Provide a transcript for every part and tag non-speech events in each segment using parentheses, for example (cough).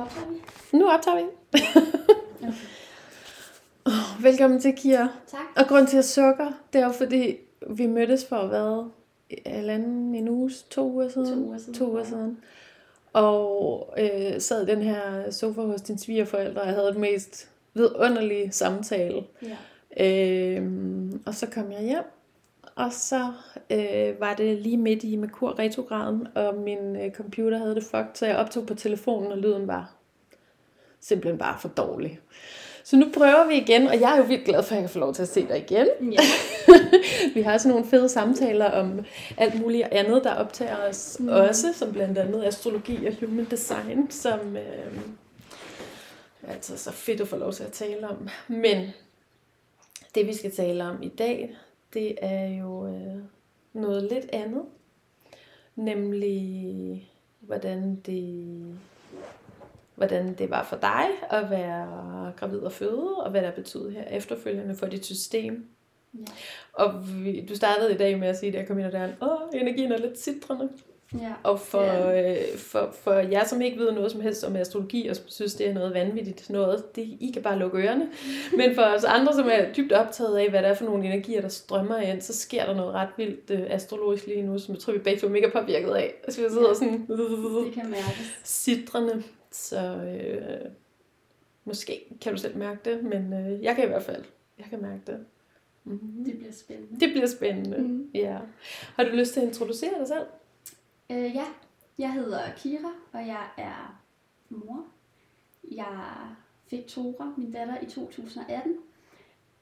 Optager vi? Nu optager vi. Okay. oh, velkommen til, Kira. Tak. Og grund til at sukker, det er jo fordi, vi mødtes for hvad? Halvanden, en uge, to uger siden? To uger siden, To uger siden. Og øh, sad i den her sofa hos din svigerforældre, og jeg havde det mest vidunderlige samtale. Ja. Øhm, og så kom jeg hjem, og så øh, var det lige midt i Merkur retrograden, og min øh, computer havde det fucked, så jeg optog på telefonen, og lyden var simpelthen bare for dårlig. Så nu prøver vi igen, og jeg er jo vildt glad for, at jeg kan få lov til at se dig igen. Ja. (laughs) vi har sådan nogle fede samtaler om alt muligt andet, der optager os mm. også, som blandt andet astrologi og human design, som øh, er altså så fedt at få lov til at tale om. Men det vi skal tale om i dag, det er jo øh, noget lidt andet. Nemlig, hvordan det, hvordan det var for dig at være gravid og føde, og hvad der betyder her efterfølgende for dit system. Ja. Og vi, du startede i dag med at sige, da jeg kom ind ad døren, åh, energien er lidt citrende. Ja. Og for, Ja. øh, for, for jer, som ikke ved noget som helst om astrologi, og synes, det er noget vanvittigt noget, det, I kan bare lukke ørerne. (laughs) Men for os andre, som er dybt optaget af, hvad det er for nogle energier, der strømmer ind, så sker der noget ret vildt øh, astrologisk lige nu, som jeg tror, vi begge to er mega påvirket af. Altså, vi sidder Ja. sådan Det kan mærkes. citrende. Så øh, måske kan du selv mærke det, men øh, jeg kan i hvert fald. Jeg kan mærke det. Mm-hmm. Det bliver spændende. Det bliver spændende. Mm. Ja. Har du lyst til at introducere dig selv? Øh, ja, jeg hedder Kira, og jeg er mor. Jeg fik Tora, min datter, i 2018.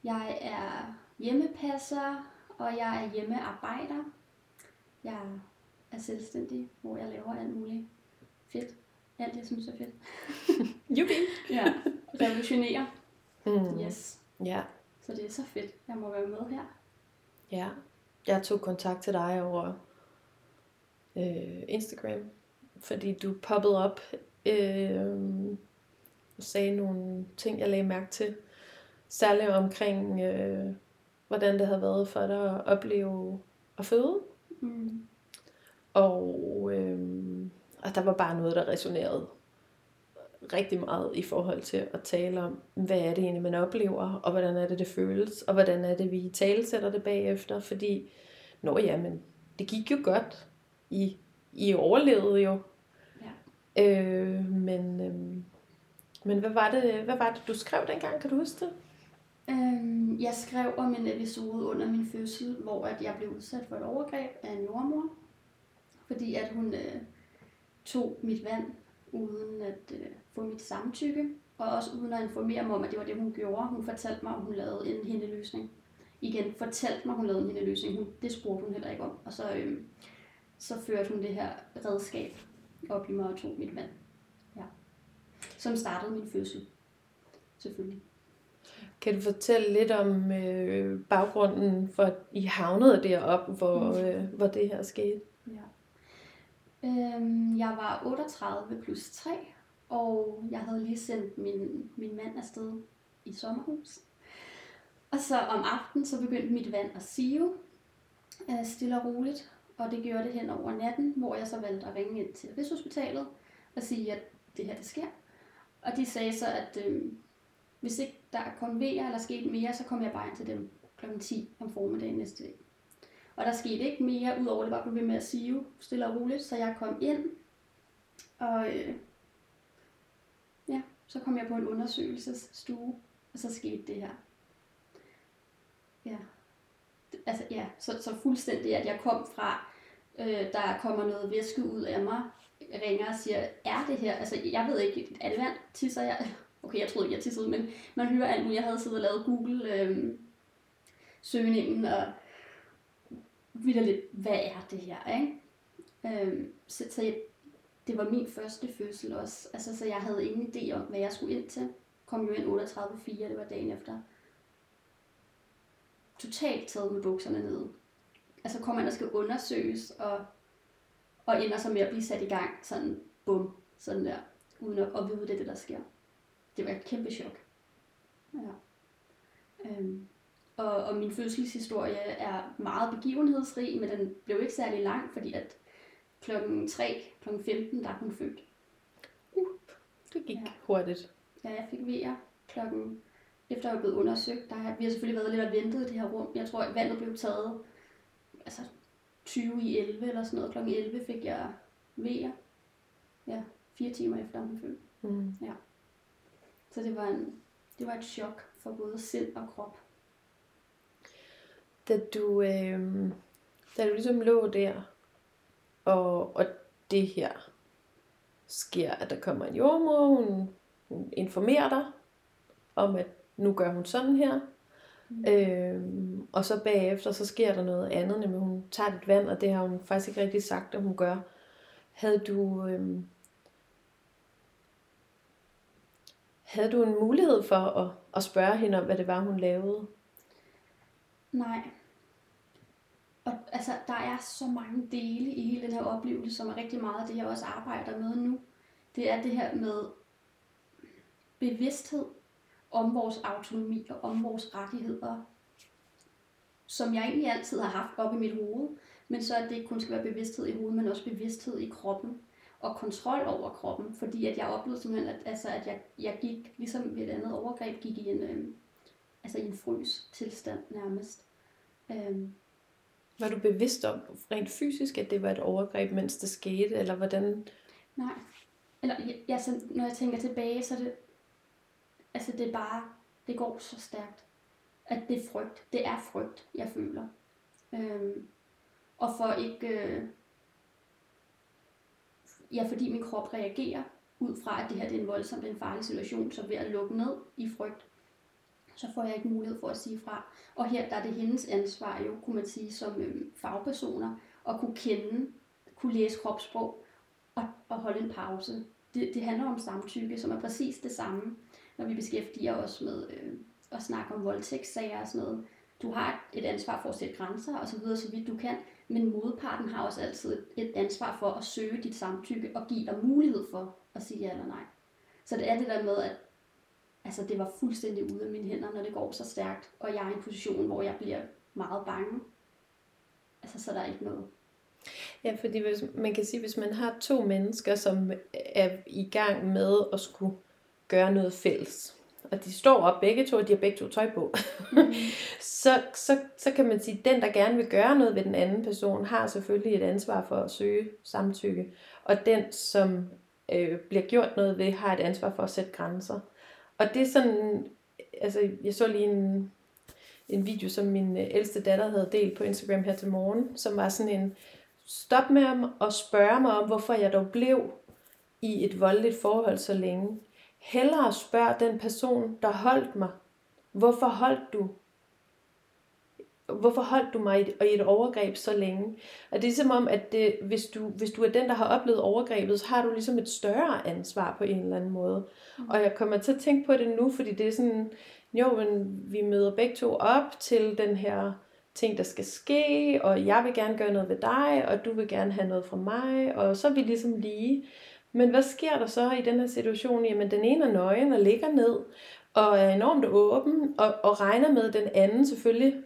Jeg er hjemmepasser, og jeg er hjemmearbejder. Jeg er selvstændig, hvor jeg laver alt muligt fedt. Alt, jeg synes er fedt. (laughs) Jubi. Ja, revolutionere. Mm. Yes. Ja. Så det er så fedt, jeg må være med her. Ja, jeg tog kontakt til dig over øh, Instagram, fordi du poppede op øh, og sagde nogle ting, jeg lagde mærke til. Særligt omkring, øh, hvordan det havde været for dig at opleve at føde. Mm. Og, øh, og der var bare noget, der resonerede rigtig meget i forhold til at tale om, hvad er det egentlig, man oplever, og hvordan er det, det føles, og hvordan er det, vi talesætter det bagefter, fordi, nå ja, men det gik jo godt. I, I overlevede jo. Ja. Øh, men, øh, men hvad var, det, hvad var det, du skrev dengang? Kan du huske det? Øhm, jeg skrev om en episode under min fødsel, hvor at jeg blev udsat for et overgreb af en jordmor, fordi at hun øh, tog mit vand uden at øh, få mit samtykke, og også uden at informere mig om, at det var det, hun gjorde. Hun fortalte mig, at hun lavede en hindeløsning. Igen, fortalte mig, at hun lavede en hindeløsning. Hun, det spurgte hun heller ikke om. Og så, øh, så førte hun det her redskab op i mig og tog mit vand. Ja. Som startede min fødsel. Selvfølgelig. Kan du fortælle lidt om øh, baggrunden for, at I havnede deroppe, hvor, øh, hvor det her skete? Ja. Øhm, jeg var 38 plus 3, og jeg havde lige sendt min, min mand afsted i sommerhus. Og så om aftenen, så begyndte mit vand at sive, øh, stille og roligt. Og det gjorde det hen over natten, hvor jeg så valgte at ringe ind til Rigshospitalet og sige, at det her det sker. Og de sagde så, at øh, hvis ikke der kom vejr eller skete mere, så kom jeg bare ind til dem kl. 10 om formiddagen næste dag. Og der skete ikke mere, udover det bare blev ved med at sive stille og roligt, så jeg kom ind, og øh, ja, så kom jeg på en undersøgelsesstue, og så skete det her. Ja, altså ja, så, så fuldstændig, at jeg kom fra, øh, der kommer noget væske ud af mig, ringer og siger, er det her, altså jeg ved ikke, er det vand, tisser jeg? (laughs) Okay, jeg troede ikke, jeg tissede, men man hører alt muligt. Jeg havde siddet og lavet Google øh, og og lidt, hvad er det her, ikke? Øh, så, så jeg, det var min første fødsel også, altså, så jeg havde ingen idé om, hvad jeg skulle ind til. Kom jo ind 38.4, det var dagen efter. Totalt taget med bukserne nede. Altså kom man og skal undersøges, og, og ender så med at blive sat i gang, sådan bum, sådan der, uden at, at vide, det er det, der sker. Det var et kæmpe chok. Ja. Øhm, og, og min fødselshistorie er meget begivenhedsrig, men den blev ikke særlig lang, fordi at klokken 3, klokken 15, der er hun født. det gik ja. hurtigt. Ja, jeg fik vejer klokken, efter jeg var blevet undersøgt. Der har, vi har selvfølgelig været lidt og ventet i det her rum. Jeg tror, at vandet blev taget altså 20 i 11 eller sådan noget. Klokken 11 fik jeg vejer. Ja, fire timer efter hun fødte. Mm. Så det var, en, det var et chok for både sind og krop. Da du, øh, da du ligesom lå der, og, og det her sker, at der kommer en jordmor, hun, hun informerer dig om, at nu gør hun sådan her. Mm. Øh, og så bagefter, så sker der noget andet, nemlig hun tager dit vand, og det har hun faktisk ikke rigtig sagt, at hun gør. Havde du, øh, havde du en mulighed for at, at spørge hende om, hvad det var, hun lavede? Nej. Og altså, der er så mange dele i hele den her oplevelse, som er rigtig meget af det, jeg også arbejder med nu. Det er det her med bevidsthed om vores autonomi og om vores rettigheder, som jeg egentlig altid har haft op i mit hoved, men så at det ikke kun skal være bevidsthed i hovedet, men også bevidsthed i kroppen og kontrol over kroppen, fordi at jeg oplevede simpelthen, at, altså, at jeg, jeg gik, ligesom ved et andet overgreb, gik i en, øh, altså i en frys tilstand nærmest. Øhm, Var du bevidst om rent fysisk, at det var et overgreb, mens det skete, eller hvordan? nej. Eller, ja, ja, så, når jeg tænker tilbage, så er det, altså det er bare, det går så stærkt, at det er frygt. Det er frygt, jeg føler. Øhm, og for ikke, øh, ja, fordi min krop reagerer ud fra, at det her det er en voldsom, det er en farlig situation, så ved at lukke ned i frygt, så får jeg ikke mulighed for at sige fra. Og her der er det hendes ansvar jo, kunne man sige, som øhm, fagpersoner, at kunne kende, kunne læse kropssprog og, og holde en pause. Det, det handler om samtykke, som er præcis det samme, når vi beskæftiger os med øh, at snakke om voldtægtssager og sådan noget. Du har et ansvar for at sætte grænser og så videre, så vidt du kan, men modparten har også altid et, ansvar for at søge dit samtykke og give dig mulighed for at sige ja eller nej. Så det er det der med, at altså, det var fuldstændig ude af mine hænder, når det går så stærkt, og jeg er i en position, hvor jeg bliver meget bange. Altså, så er der ikke noget. Ja, fordi hvis, man kan sige, hvis man har to mennesker, som er i gang med at skulle gøre noget fælles, og de står op begge to, og de har begge to tøj på, (laughs) så, så, så kan man sige, at den, der gerne vil gøre noget ved den anden person, har selvfølgelig et ansvar for at søge samtykke. Og den, som øh, bliver gjort noget ved, har et ansvar for at sætte grænser. Og det er sådan, altså jeg så lige en, en video, som min øh, ældste datter havde delt på Instagram her til morgen, som var sådan en, stop med at spørge mig om, hvorfor jeg dog blev i et voldeligt forhold så længe. Hellere spørg den person, der holdt mig, hvorfor holdt du hvorfor holdt du mig i et, i et overgreb så længe? Og det er som om, at det, hvis, du, hvis du er den, der har oplevet overgrebet, så har du ligesom et større ansvar på en eller anden måde. Mm. Og jeg kommer til at tænke på det nu, fordi det er sådan, jo, men vi møder begge to op til den her ting, der skal ske, og jeg vil gerne gøre noget ved dig, og du vil gerne have noget fra mig, og så er vi ligesom lige. Men hvad sker der så i den her situation? Jamen, den ene er nøgen og ligger ned, og er enormt åben, og, og regner med, at den anden selvfølgelig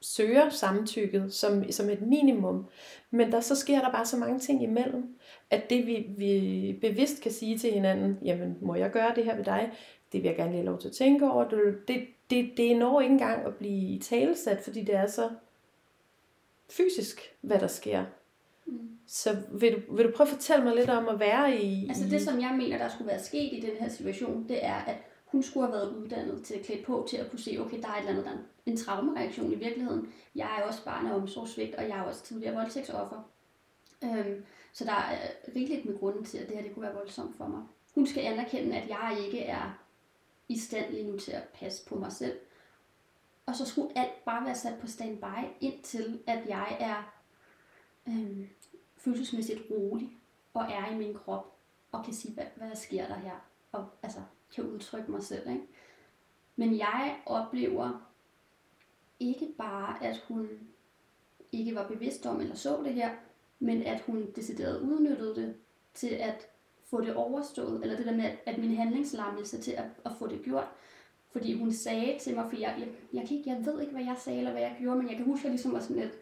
søger samtykket som, som et minimum. Men der så sker der bare så mange ting imellem, at det vi, vi bevidst kan sige til hinanden, jamen må jeg gøre det her ved dig, det vil jeg gerne lige have lov til at tænke over. Det, det, det, det når ikke engang at blive talesat, fordi det er så fysisk, hvad der sker. Mm. Så vil du, vil du prøve at fortælle mig lidt om at være i... Altså det, som jeg mener, der skulle være sket i den her situation, det er, at hun skulle have været uddannet til at klæde på, til at kunne se, okay, der er et eller andet, der er en traumereaktion i virkeligheden. Jeg er også barn af omsorgsvigt, og jeg er også tidligere voldtægtsoffer. Øhm, så der er rigeligt med grunden til, at det her det kunne være voldsomt for mig. Hun skal anerkende, at jeg ikke er i stand lige nu til at passe på mig selv. Og så skulle alt bare være sat på standby, indtil at jeg er øhm, følelsesmæssigt rolig og er i min krop og kan sige, hvad, hvad sker der her? Og altså, kan udtrykke mig selv. Ikke? Men jeg oplever ikke bare, at hun ikke var bevidst om eller så det her, men at hun decideret udnyttede det til at få det overstået, eller det der med, at, at min handlingslammelse til at, at få det gjort. Fordi hun sagde til mig, for jeg, jeg, jeg, kan ikke, jeg ved ikke, hvad jeg sagde eller hvad jeg gjorde, men jeg kan huske, at jeg ligesom var sådan lidt,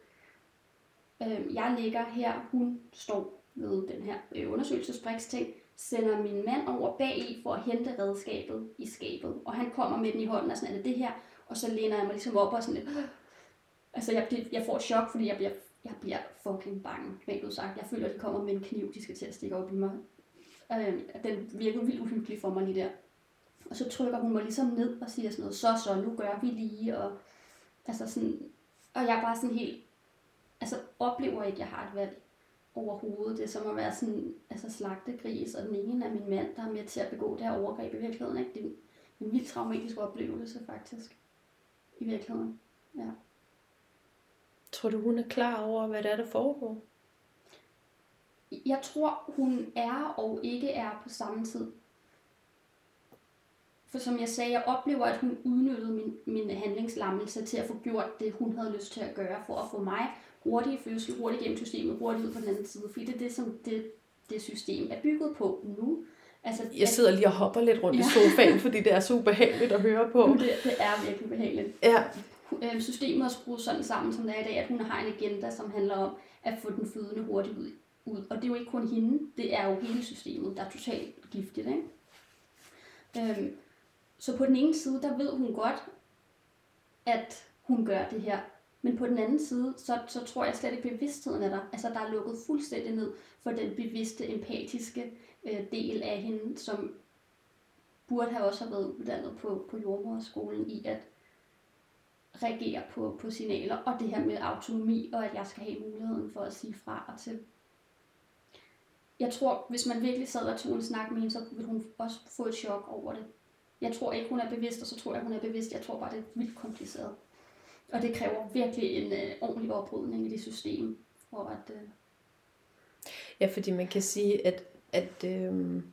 øh, jeg ligger her, hun står ved den her øh, undersøgelsesbriksting, sender min mand over bag i for at hente redskabet i skabet. Og han kommer med den i hånden og sådan, er det det her? Og så læner jeg mig ligesom op og sådan lidt, (gasps) altså jeg, det, jeg får et chok, fordi jeg bliver, jeg bliver fucking bange, rent udsagt. Jeg føler, at de kommer med en kniv, de skal til at stikke op i mig. Øh, den virker vildt uhyggelig for mig lige der. Og så trykker hun mig ligesom ned og siger sådan noget, så så, nu gør vi lige, og altså sådan, og jeg er bare sådan helt, oplever ikke, at jeg har et valg overhovedet. Det er som at være sådan, altså slagtegris, og den ene er min mand, der er med til at begå det her overgreb i virkeligheden. Ikke? Det er en, vildt traumatisk oplevelse, faktisk. I virkeligheden. Ja. Tror du, hun er klar over, hvad det er, der foregår? Jeg tror, hun er og ikke er på samme tid. For som jeg sagde, jeg oplever, at hun udnyttede min, min handlingslammelse til at få gjort det, hun havde lyst til at gøre, for at få mig hurtigt i fødsel, hurtigt gennem systemet, hurtigt ud på den anden side. Fordi det er det, som det, det system er bygget på nu. Altså, Jeg sidder lige og hopper lidt rundt ja. i sofaen, fordi det er så ubehageligt at høre på. det, det er virkelig behageligt. Ja, Øh, Systemet er skruet sådan sammen, som det er i dag, at hun har en agenda, som handler om at få den fødende hurtigt ud. ud. Og det er jo ikke kun hende, det er jo hele systemet, der er totalt giftigt. Ikke? Øhm, så på den ene side, der ved hun godt, at hun gør det her. Men på den anden side, så, så tror jeg slet ikke, bevidstheden er der. Altså, der er lukket fuldstændig ned for den bevidste, empatiske øh, del af hende, som burde have også have været uddannet på, på jordmorskolen i at reagere på, på signaler, og det her med autonomi, og at jeg skal have muligheden for at sige fra og til. Jeg tror, hvis man virkelig sad og tog en snak med hende, så ville hun også få et chok over det. Jeg tror ikke, hun er bevidst, og så tror jeg, hun er bevidst. Jeg tror bare, det er vildt kompliceret. Og det kræver virkelig en øh, ordentlig oprydning i det system, for at... Øh, ja fordi man kan sige, at, at, øhm,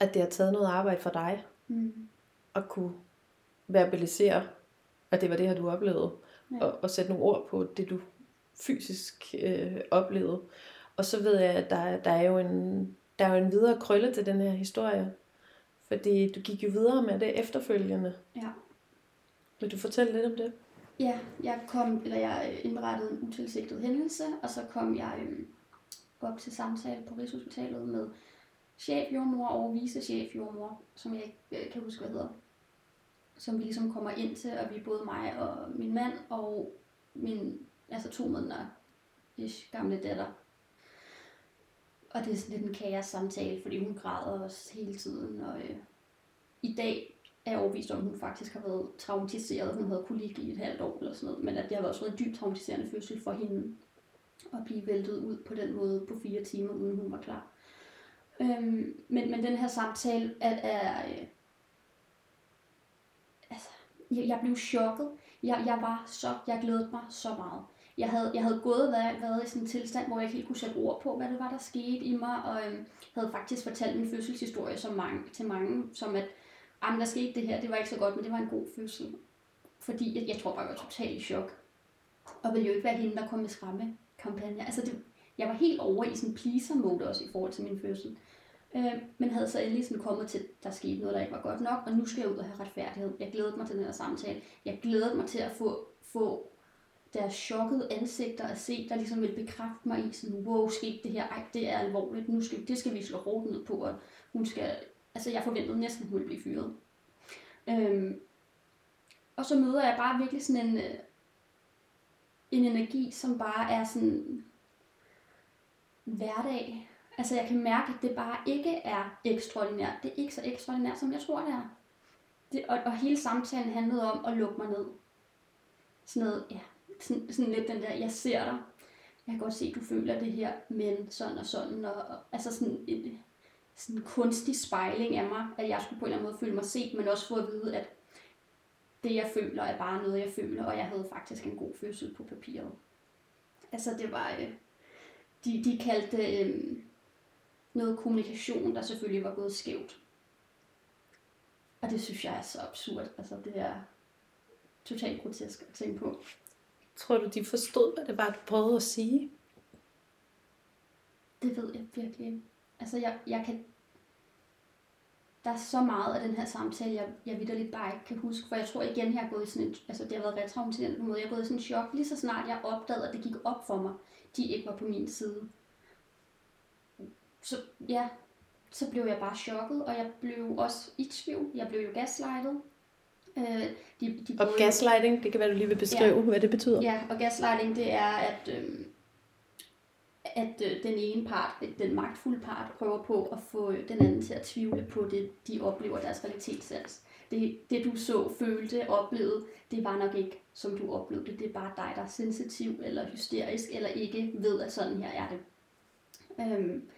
at det har taget noget arbejde for dig mm, at kunne verbalisere, at det var det her, du oplevede, ja. og, og sætte nogle ord på det, du fysisk øh, oplevede. Og så ved jeg, at der, der, er jo en, der er jo en videre krølle til den her historie, fordi du gik jo videre med det efterfølgende. ja. Vil du fortælle lidt om det? Ja, jeg kom, eller jeg indberettede en utilsigtet hændelse, og så kom jeg øhm, op til samtale på Rigshospitalet med chefjordmor og vicechefjordmor, som jeg ikke øh, kan huske, hvad hedder. Som vi ligesom kommer ind til, og vi er både mig og min mand og min, altså to måneder ish, gamle datter. Og det er sådan lidt en kaos samtale, fordi hun græder også hele tiden, og øh, i dag er jeg overbevist om, at hun faktisk har været traumatiseret. Hun havde kolik i et halvt år eller sådan noget. Men at det har også været en dybt traumatiserende fødsel for hende at blive væltet ud på den måde på fire timer, uden hun var klar. Øhm, men, men den her samtale er... er øh, altså, jeg, jeg blev chokket. Jeg, jeg var så... Jeg glædede mig så meget. Jeg havde, jeg havde gået været, været i sådan en tilstand, hvor jeg ikke helt kunne sætte ord på, hvad det var, der skete i mig, og øhm, havde faktisk fortalt min fødselshistorie som mange, til mange, som at Jamen, der skete det her, det var ikke så godt, men det var en god fødsel. Fordi jeg, jeg tror bare, jeg var totalt i chok. Og ville jo ikke være hende, der kom med skræmmekampagne. Altså, det, jeg var helt over i sådan pleaser-mode også i forhold til min fødsel. Øh, men havde så endelig sådan kommet til, der skete noget, der ikke var godt nok, og nu skal jeg ud og have retfærdighed. Jeg glædede mig til den her samtale. Jeg glædede mig til at få, få deres chokkede ansigter at se, der ligesom ville bekræfte mig i sådan, wow, skete det her, ej, det er alvorligt, nu skal, det skal vi slå hårdt ned på, og hun skal altså jeg forventede næsten, at hun ville blive fyret. Øhm, og så møder jeg bare virkelig sådan en, øh, en energi, som bare er sådan hverdag. Altså jeg kan mærke, at det bare ikke er ekstraordinært. Det er ikke så ekstraordinært, som jeg tror, det er. Det, og, og hele samtalen handlede om at lukke mig ned. Sådan noget, ja, sådan, sådan lidt den der, jeg ser dig. Jeg kan godt se, at du føler det her, men sådan og sådan. Og, og altså sådan et, sådan en kunstig spejling af mig, at jeg skulle på en eller anden måde føle mig set, men også få at vide, at det jeg føler er bare noget, jeg føler, og jeg havde faktisk en god fødsel på papiret. Altså det var, øh, de, de kaldte øh, noget kommunikation, der selvfølgelig var gået skævt. Og det synes jeg er så absurd. Altså det er totalt grotesk at tænke på. Tror du, de forstod, hvad det var, du prøvede at sige? Det ved jeg virkelig ikke. Altså, jeg, jeg kan... Der er så meget af den her samtale, jeg, jeg vidderligt bare ikke kan huske, for jeg tror igen, jeg har gået i sådan en... Altså, det har været retraumatiserende på en måde. Jeg har gået i sådan en chok, lige så snart jeg opdagede, at det gik op for mig, de ikke var på min side. så ja, så blev jeg bare chokket, og jeg blev også i tvivl. Jeg blev jo gaslightet. Øh, de, de og gaslighting, det kan være, du lige vil beskrive, ja, hvad det betyder. Ja, og gaslighting, det er, at, øh, at øh, den ene part, øh, den magtfulde part, prøver på at få øh, den anden til at tvivle på det, de oplever deres realitetssans. Det, det du så, følte, oplevede, det var nok ikke, som du oplevede det. Det er bare dig, der er sensitiv eller hysterisk, eller ikke ved, at sådan her er det. Øhm,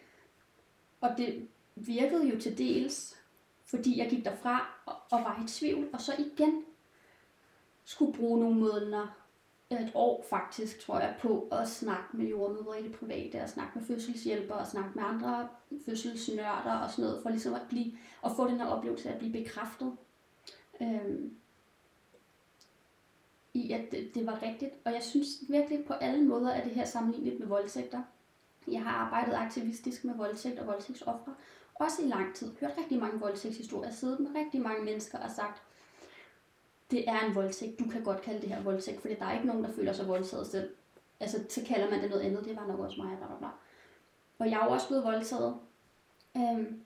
og det virkede jo til dels, fordi jeg gik derfra og, og var i tvivl, og så igen skulle bruge nogle måneder, et år faktisk, tror jeg, på at snakke med jordmødre i det private, og snakke med fødselshjælpere, og snakke med andre fødselsnørder og sådan noget, for ligesom at, blive, at få den her oplevelse af at blive bekræftet øhm, i, at det, det var rigtigt. Og jeg synes virkelig på alle måder, at det her sammenlignet med voldtægter. Jeg har arbejdet aktivistisk med voldtægt og voldtægtsoffre, også i lang tid. Hørt rigtig mange voldtægtshistorier, siddet med rigtig mange mennesker og sagt, det er en voldtægt, du kan godt kalde det her voldtægt, for der er ikke nogen, der føler sig voldtaget selv. Altså, så kalder man det noget andet, det var nok også mig, bla bla bla. Og jeg er jo også blevet voldtaget, øhm,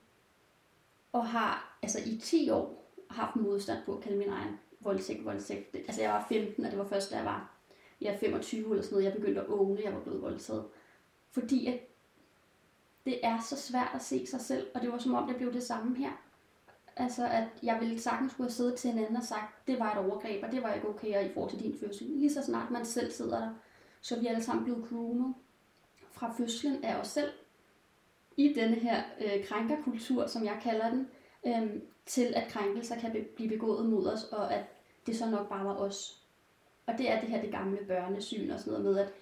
og har altså i 10 år haft modstand på at kalde min egen voldtægt voldtægt. Altså, jeg var 15, og det var først, da jeg var ja, 25 eller sådan noget, jeg begyndte at åbne, jeg var blevet voldtaget. Fordi at det er så svært at se sig selv, og det var som om, det blev det samme her. Altså, at jeg ville sagtens skulle have siddet til en anden og sagt, det var et overgreb, og det var ikke okay i forhold til din fødsel. Lige så snart man selv sidder der, så er vi alle sammen blevet groomet fra fødslen af os selv i denne her øh, krænkerkultur, som jeg kalder den, øh, til at krænkelser kan be- blive begået mod os, og at det så nok bare var os. Og det er det her det gamle børnesyn og sådan noget med, at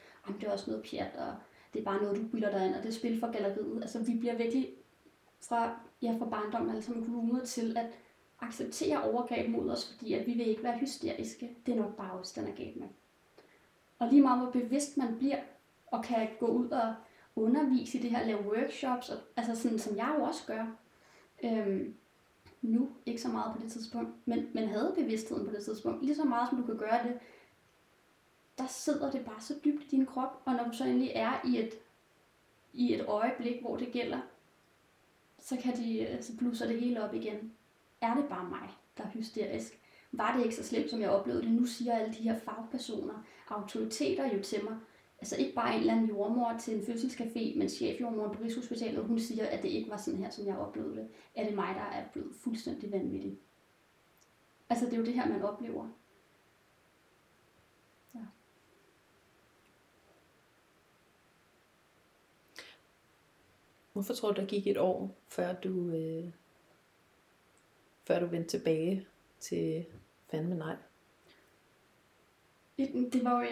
det er også noget pjat, og det er bare noget, du bilder dig ind, og det er spil for galleriet. Altså, vi bliver virkelig fra, ja, fra barndommen alle sammen groomet til at acceptere overgreb mod os, fordi at vi vil ikke være hysteriske. Det er nok bare os, den er galt med. Og lige meget hvor bevidst man bliver, og kan gå ud og undervise i det her, lave workshops, og, altså sådan som jeg jo også gør, øhm, nu, ikke så meget på det tidspunkt, men, men havde bevidstheden på det tidspunkt, lige så meget som du kan gøre det, der sidder det bare så dybt i din krop, og når du så endelig er i et, i et øjeblik, hvor det gælder, så kan de, øh, så blusser det hele op igen. Er det bare mig, der er hysterisk? Var det ikke så slemt, som jeg oplevede det? Nu siger alle de her fagpersoner, autoriteter jo til mig, altså ikke bare en eller anden jordmor til en fødselscafé, men chefjordmor på Rigshospitalet, hun siger, at det ikke var sådan her, som jeg oplevede det. Er det mig, der er blevet fuldstændig vanvittig? Altså det er jo det her, man oplever. Hvorfor tror du, der gik et år, før du, øh, før du vendte tilbage til fandme nej? Det var jo,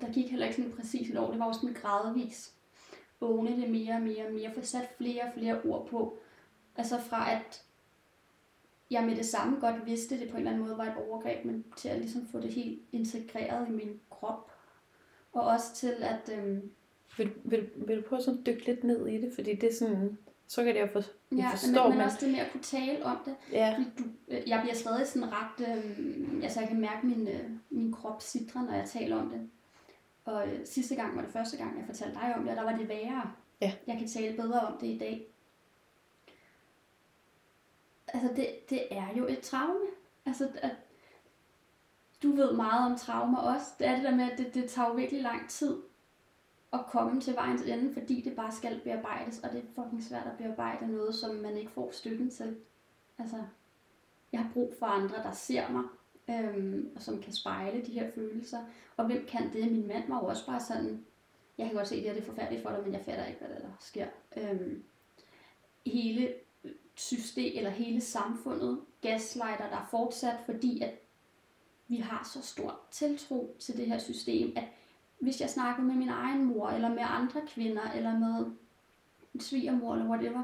der gik heller ikke sådan præcis et år, det var jo sådan gradvis. Vågne det mere og mere og mere, få sat flere og flere ord på. Altså fra at jeg med det samme godt vidste, det på en eller anden måde var et overgreb, men til at ligesom få det helt integreret i min krop. Og også til at, øhm, vil, vil, vil du prøve at sådan dykke lidt ned i det? Fordi det er sådan, så kan det jo for, ja, forstå. Men, men også det med at kunne tale om det. Ja. Fordi du, øh, jeg bliver stadig sådan ret, øh, altså jeg kan mærke min, øh, min krop sidre, når jeg taler om det. Og øh, sidste gang var det første gang, jeg fortalte dig om det, og der var det værre. Ja. Jeg kan tale bedre om det i dag. Altså det, det er jo et traume. Altså at, du ved meget om traumer også. Det er det der med, at det, det tager jo virkelig lang tid at komme til vejens ende, fordi det bare skal bearbejdes, og det er fucking svært at bearbejde noget, som man ikke får støtten til. Altså, jeg har brug for andre, der ser mig, øhm, og som kan spejle de her følelser. Og hvem kan det? Min mand var jo også bare sådan, jeg kan godt se, at det her det er forfærdeligt for dig, men jeg fatter ikke, hvad der, der sker. Øhm, hele system, eller hele samfundet gaslighter der fortsat, fordi at vi har så stor tiltro til det her system, at hvis jeg snakker med min egen mor, eller med andre kvinder, eller med en svigermor, eller whatever,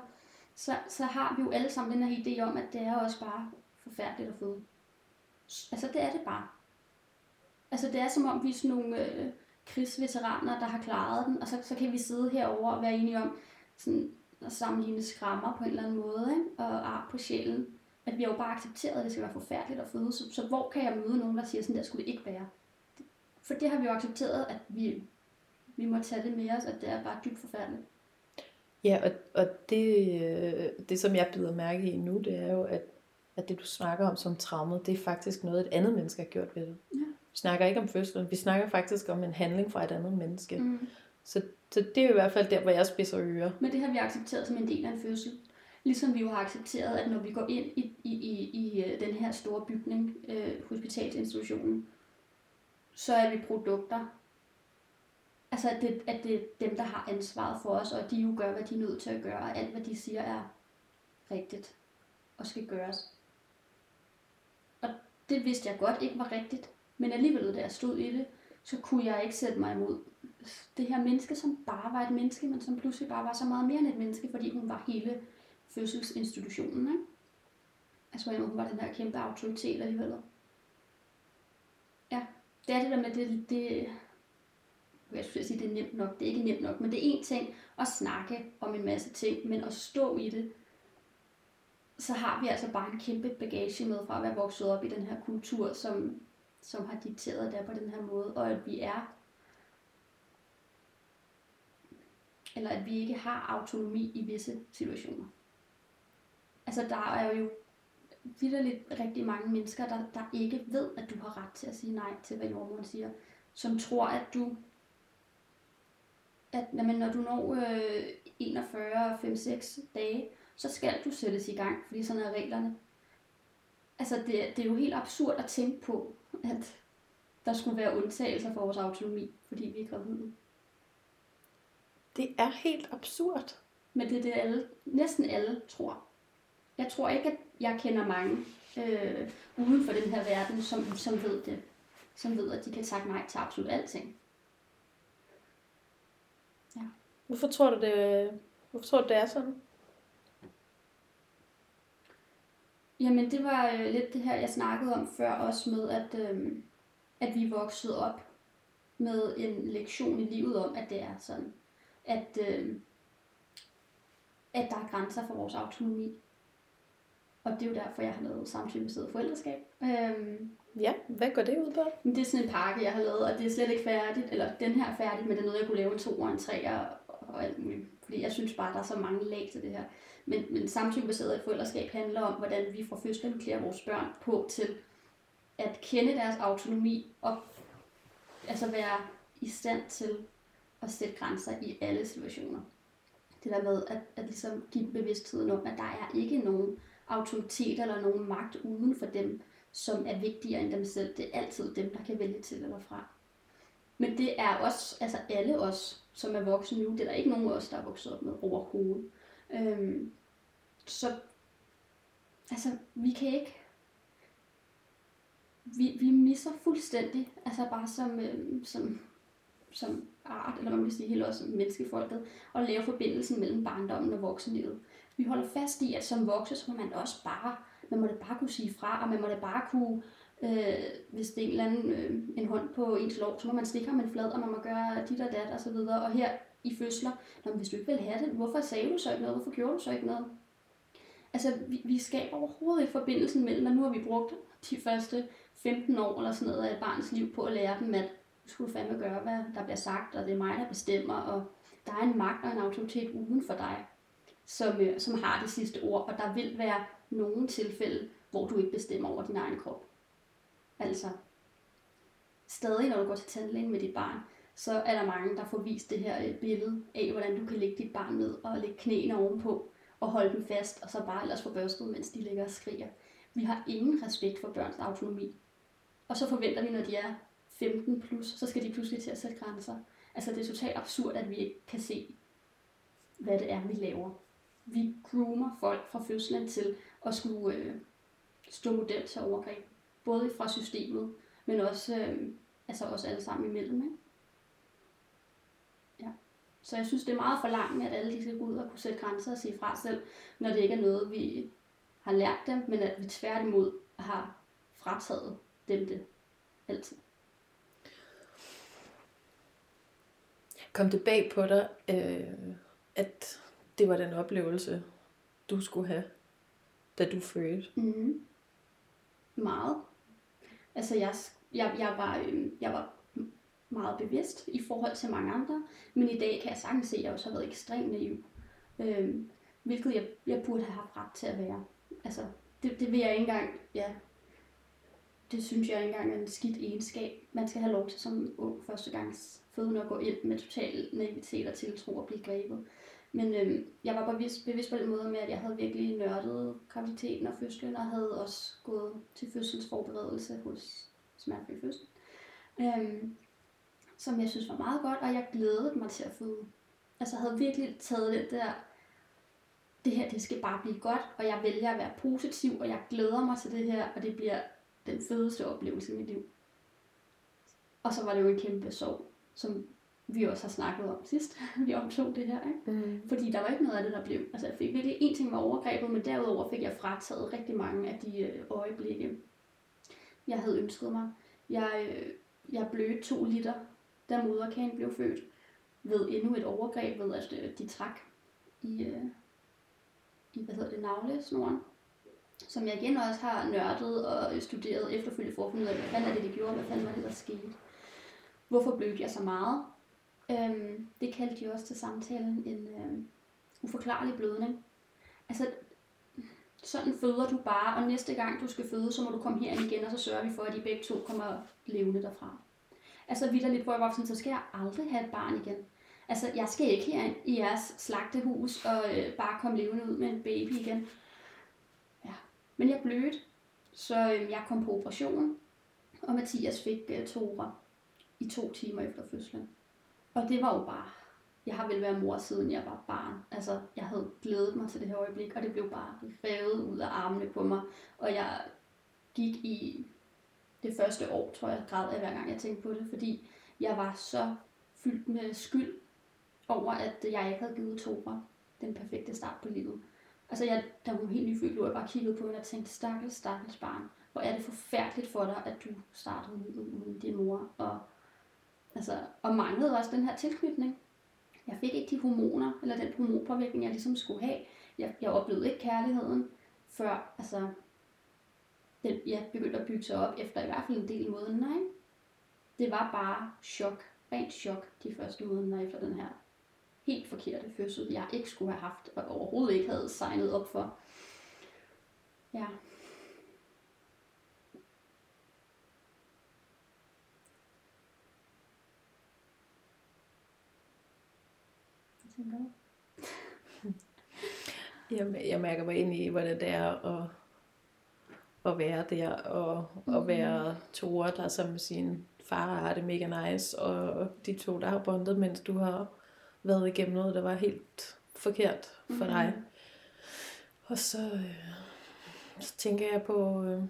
så, så har vi jo alle sammen den her idé om, at det er også bare forfærdeligt at føde. Altså, det er det bare. Altså, det er som om, vi er sådan nogle øh, krigsveteraner, der har klaret den, og så, så kan vi sidde herover og være enige om, sådan, at sammenligne skrammer på en eller anden måde, ikke? og ar på sjælen. At vi har jo bare accepteret, at det skal være forfærdeligt at føde. Så, så hvor kan jeg møde nogen, der siger, sådan der skulle det ikke være? For det har vi jo accepteret, at vi, vi må tage det med os, at det er bare dybt forfærdeligt. Ja, og, og det, øh, det, som jeg bider mærke i nu, det er jo, at, at det, du snakker om som traumet, det er faktisk noget, et andet menneske har gjort ved det. Ja. Vi snakker ikke om fødslen, vi snakker faktisk om en handling fra et andet menneske. Mm. Så, så det er jo i hvert fald der, hvor jeg spidser ører. Men det har vi accepteret som en del af en fødsel. Ligesom vi jo har accepteret, at når vi går ind i, i, i, i øh, den her store bygning, øh, hospitalsinstitutionen, så er vi produkter. Altså, at det, at det er dem, der har ansvaret for os, og de jo gør, hvad de er nødt til at gøre, og alt, hvad de siger, er rigtigt og skal gøres. Og det vidste jeg godt ikke var rigtigt, men alligevel, da jeg stod i det, så kunne jeg ikke sætte mig imod det her menneske, som bare var et menneske, men som pludselig bare var så meget mere end et menneske, fordi hun var hele fødselsinstitutionen. Ikke? Altså, hun var den her kæmpe autoritet alligevel. Det er det der med, det, det jeg skulle sige, det er nemt nok. Det er ikke nemt nok, men det er en ting at snakke om en masse ting, men at stå i det, så har vi altså bare en kæmpe bagage med fra at være vokset op i den her kultur, som, som har dikteret det på den her måde, og at vi er eller at vi ikke har autonomi i visse situationer. Altså der er jo lidt rigtig mange mennesker, der, der ikke ved, at du har ret til at sige nej til, hvad jordmoren siger. Som tror, at du, at jamen, når du når øh, 41, 5, 6 dage, så skal du sættes i gang, fordi sådan er reglerne. Altså det, det er jo helt absurd at tænke på, at der skulle være undtagelser for vores autonomi, fordi vi er gravide. Det er helt absurd. Men det er det, alle, næsten alle tror. Jeg tror ikke, at jeg kender mange øh, uden for den her verden, som, som ved det. Som ved, at de kan takke nej til absolut alting. Ja. Hvorfor tror du, det, hvorfor tror du, det er sådan? Jamen, det var øh, lidt det her, jeg snakkede om før, også med, at, øh, at vi voksede op med en lektion i livet om, at det er sådan at, øh, at der er grænser for vores autonomi. Og det er jo derfor, jeg har lavet samtykkebaseret forældreskab. Øhm, ja, hvad går det ud på? Det er sådan en pakke, jeg har lavet, og det er slet ikke færdigt. Eller den her er færdig, men det er noget, jeg kunne lave en to og en tre og, og alt muligt. Fordi jeg synes bare, der er så mange lag til det her. Men, men samtykkebaseret forældreskab handler om, hvordan vi fra fødslen klæder vores børn på til at kende deres autonomi og altså være i stand til at sætte grænser i alle situationer. Det der med at, at ligesom give bevidstheden om, at der er ikke nogen autoritet eller nogen magt uden for dem, som er vigtigere end dem selv. Det er altid dem, der kan vælge til eller fra. Men det er også, altså alle os, som er voksne nu, det er der ikke nogen af os, der er vokset op med overhovedet. Øhm, så altså, vi kan ikke, vi, vi misser fuldstændig, altså bare som, øhm, som, som art, eller man kan sige helt også menneskefolket, og lave forbindelsen mellem barndommen og voksenlivet. Vi holder fast i, at som voksen, så må man også bare, man må det bare kunne sige fra, og man må det bare kunne, øh, hvis det er en eller anden øh, en hånd på ens lov, så må man stikke ham en flad, og man må gøre dit og dat og så videre. Og her i fødsler, når hvis du ikke vil have det, hvorfor sagde du så ikke noget? Hvorfor gjorde du så ikke noget? Altså, vi, vi skaber overhovedet ikke forbindelsen mellem, at nu har vi brugt de første 15 år eller sådan noget af et barns liv på at lære dem, at skulle fandme gøre, hvad der bliver sagt, og det er mig, der bestemmer, og der er en magt og en autoritet uden for dig, som, øh, som har det sidste ord, og der vil være nogle tilfælde, hvor du ikke bestemmer over din egen krop. Altså, stadig når du går til tandlægen med dit barn, så er der mange, der får vist det her øh, billede af, hvordan du kan lægge dit barn ned og lægge knæene ovenpå og holde dem fast, og så bare ellers få børstet, mens de ligger og skriger. Vi har ingen respekt for børns autonomi. Og så forventer vi, når de er 15 plus, så skal de pludselig til at sætte grænser. Altså det er totalt absurd, at vi ikke kan se, hvad det er, vi laver. Vi groomer folk fra fødslen til at skulle øh, stå model til overgreb. Både fra systemet, men også, øh, altså også alle sammen imellem. Ikke? Ja. Så jeg synes, det er meget for langt, at alle de skal gå ud og kunne sætte grænser og sige fra selv, når det ikke er noget, vi har lært dem, men at vi tværtimod har frataget dem det altid. Kom det bag på dig, øh, at det var den oplevelse, du skulle have, da du fødte? Mm. Meget. Altså, jeg, jeg, jeg, var, øh, jeg var meget bevidst i forhold til mange andre, men i dag kan jeg sagtens se, at jeg også har været ekstremt naiv. øh, hvilket jeg, jeg burde have haft ret til at være. Altså, det, det vil jeg ikke engang, ja, det synes jeg ikke engang er en skidt egenskab. Man skal have lov til som ung førstegangs fødende at gå ind med total naivitet og tiltro og blive grebet. Men øhm, jeg var bevidst, bevidst på den måde med, at jeg havde virkelig nørdet graviditeten og fødslen, og havde også gået til fødselsforberedelse hos smertefri fødsel. Øhm, som jeg synes var meget godt, og jeg glædede mig til at føde. Altså jeg havde virkelig taget den der, det her det skal bare blive godt, og jeg vælger at være positiv, og jeg glæder mig til det her, og det bliver den fedeste oplevelse i mit liv. Og så var det jo en kæmpe sorg, som vi også har snakket om sidst, (laughs) vi optog det her. Ikke? Mm. Fordi der var ikke noget af det, der blev. Altså jeg fik virkelig en ting var overgrebet, men derudover fik jeg frataget rigtig mange af de øh, øjeblikke, jeg havde ønsket mig. Jeg, øh, jeg blødte to liter, da moderkagen blev født, ved endnu et overgreb, ved at øh, de trak i, i hvad hedder det, navlesnoren som jeg igen også har nørdet og studeret efterfølgende for at finde ud af, hvad fanden er det, det gjorde, hvad fanden var det, der skete. Hvorfor blødte jeg så meget? Øhm, det kaldte de også til samtalen en øhm, uforklarlig blødning. Altså, sådan føder du bare, og næste gang du skal føde, så må du komme herind igen, og så sørger vi for, at de begge to kommer levende derfra. Altså vidderligt, hvor jeg var sådan, så skal jeg aldrig have et barn igen. Altså, jeg skal ikke her i jeres slagtehus og øh, bare komme levende ud med en baby igen. Ja, Men jeg blødte, så øh, jeg kom på operation, og Mathias fik øh, tora i to timer efter fødslen. Og det var jo bare, jeg har vel været mor siden jeg var barn. Altså, jeg havde glædet mig til det her øjeblik, og det blev bare revet ud af armene på mig. Og jeg gik i det første år, tror jeg, græd af hver gang jeg tænkte på det, fordi jeg var så fyldt med skyld over, at jeg ikke havde givet Tora den perfekte start på livet. Altså, jeg, da hun helt nyfødt lå, jeg bare kiggede på hende og tænkte, stakkels, stakkels barn. Hvor er det forfærdeligt for dig, at du startede livet uden din mor. Og, altså, og manglede også den her tilknytning. Jeg fik ikke de hormoner, eller den hormonpåvirkning, jeg ligesom skulle have. Jeg, jeg oplevede ikke kærligheden, før altså, den, jeg begyndte at bygge sig op efter i hvert fald en del måneder. Nej. Det var bare chok. Rent chok de første måneder efter den her helt forkerte fødsel, jeg ikke skulle have haft, og overhovedet ikke havde signet op for. Ja. Jeg, jeg mærker mig ind i, hvordan det er at, at være der, og at være Tore, der som sin far har det mega nice, og de to, der har bondet, mens du har været igennem noget, der var helt forkert for mm-hmm. dig. Og så, øh, så tænker jeg på øh,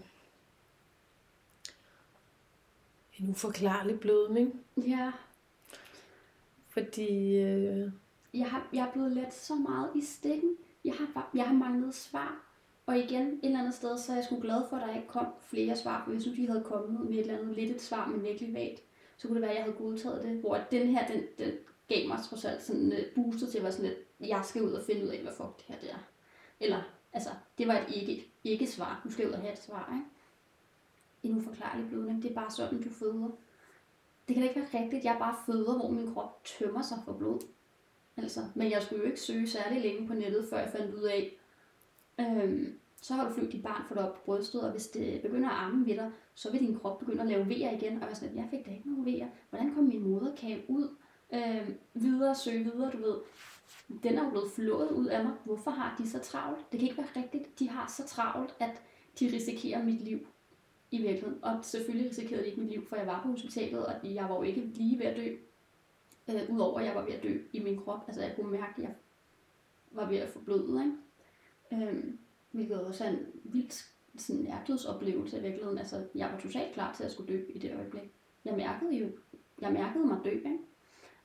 en uforklarlig blødning. Ja. Fordi... Øh, jeg, har, jeg er blevet let så meget i stikken. Jeg har, jeg har manglet svar. Og igen, et eller andet sted, så er jeg sgu glad for, at der ikke kom flere svar, for jeg synes, vi havde kommet med et eller andet lidt et svar, men virkelig vagt. Så kunne det være, at jeg havde godtaget det. Hvor den her, den, den, gav mig trods alt sådan en øh, booster til at være sådan lidt, jeg skal ud og finde ud af, hvad fuck det her det er. Eller, altså, det var et ikke, ikke svar. Du skal ud og have et svar, ikke? En uforklarlig blødning. Det er bare sådan, du føder. Det kan da ikke være rigtigt, jeg bare føder, hvor min krop tømmer sig for blod. Altså, men jeg skulle jo ikke søge særlig længe på nettet, før jeg fandt ud af, øhm, så har du flyttet dit barn, for dig op på brystet, og hvis det begynder at arme ved dig, så vil din krop begynde at lave vejer igen, og jeg sådan, jeg fik da ikke nogen vejer. Hvordan kom min moderkage ud? Øhm, videre, søge videre, du ved. Den er jo blevet flået ud af mig. Hvorfor har de så travlt? Det kan ikke være rigtigt. De har så travlt, at de risikerer mit liv i virkeligheden. Og selvfølgelig risikerede de ikke mit liv, for jeg var på hospitalet, og jeg var jo ikke lige ved at dø. Øh, Udover at jeg var ved at dø i min krop. Altså jeg kunne mærke, at jeg var ved at få blødet. Ikke? Øh, hvilket også er en vildt sådan nærdødsoplevelse i virkeligheden. Altså, jeg var totalt klar til at skulle dø i det øjeblik. Jeg mærkede jo, jeg mærkede mig dø, ikke?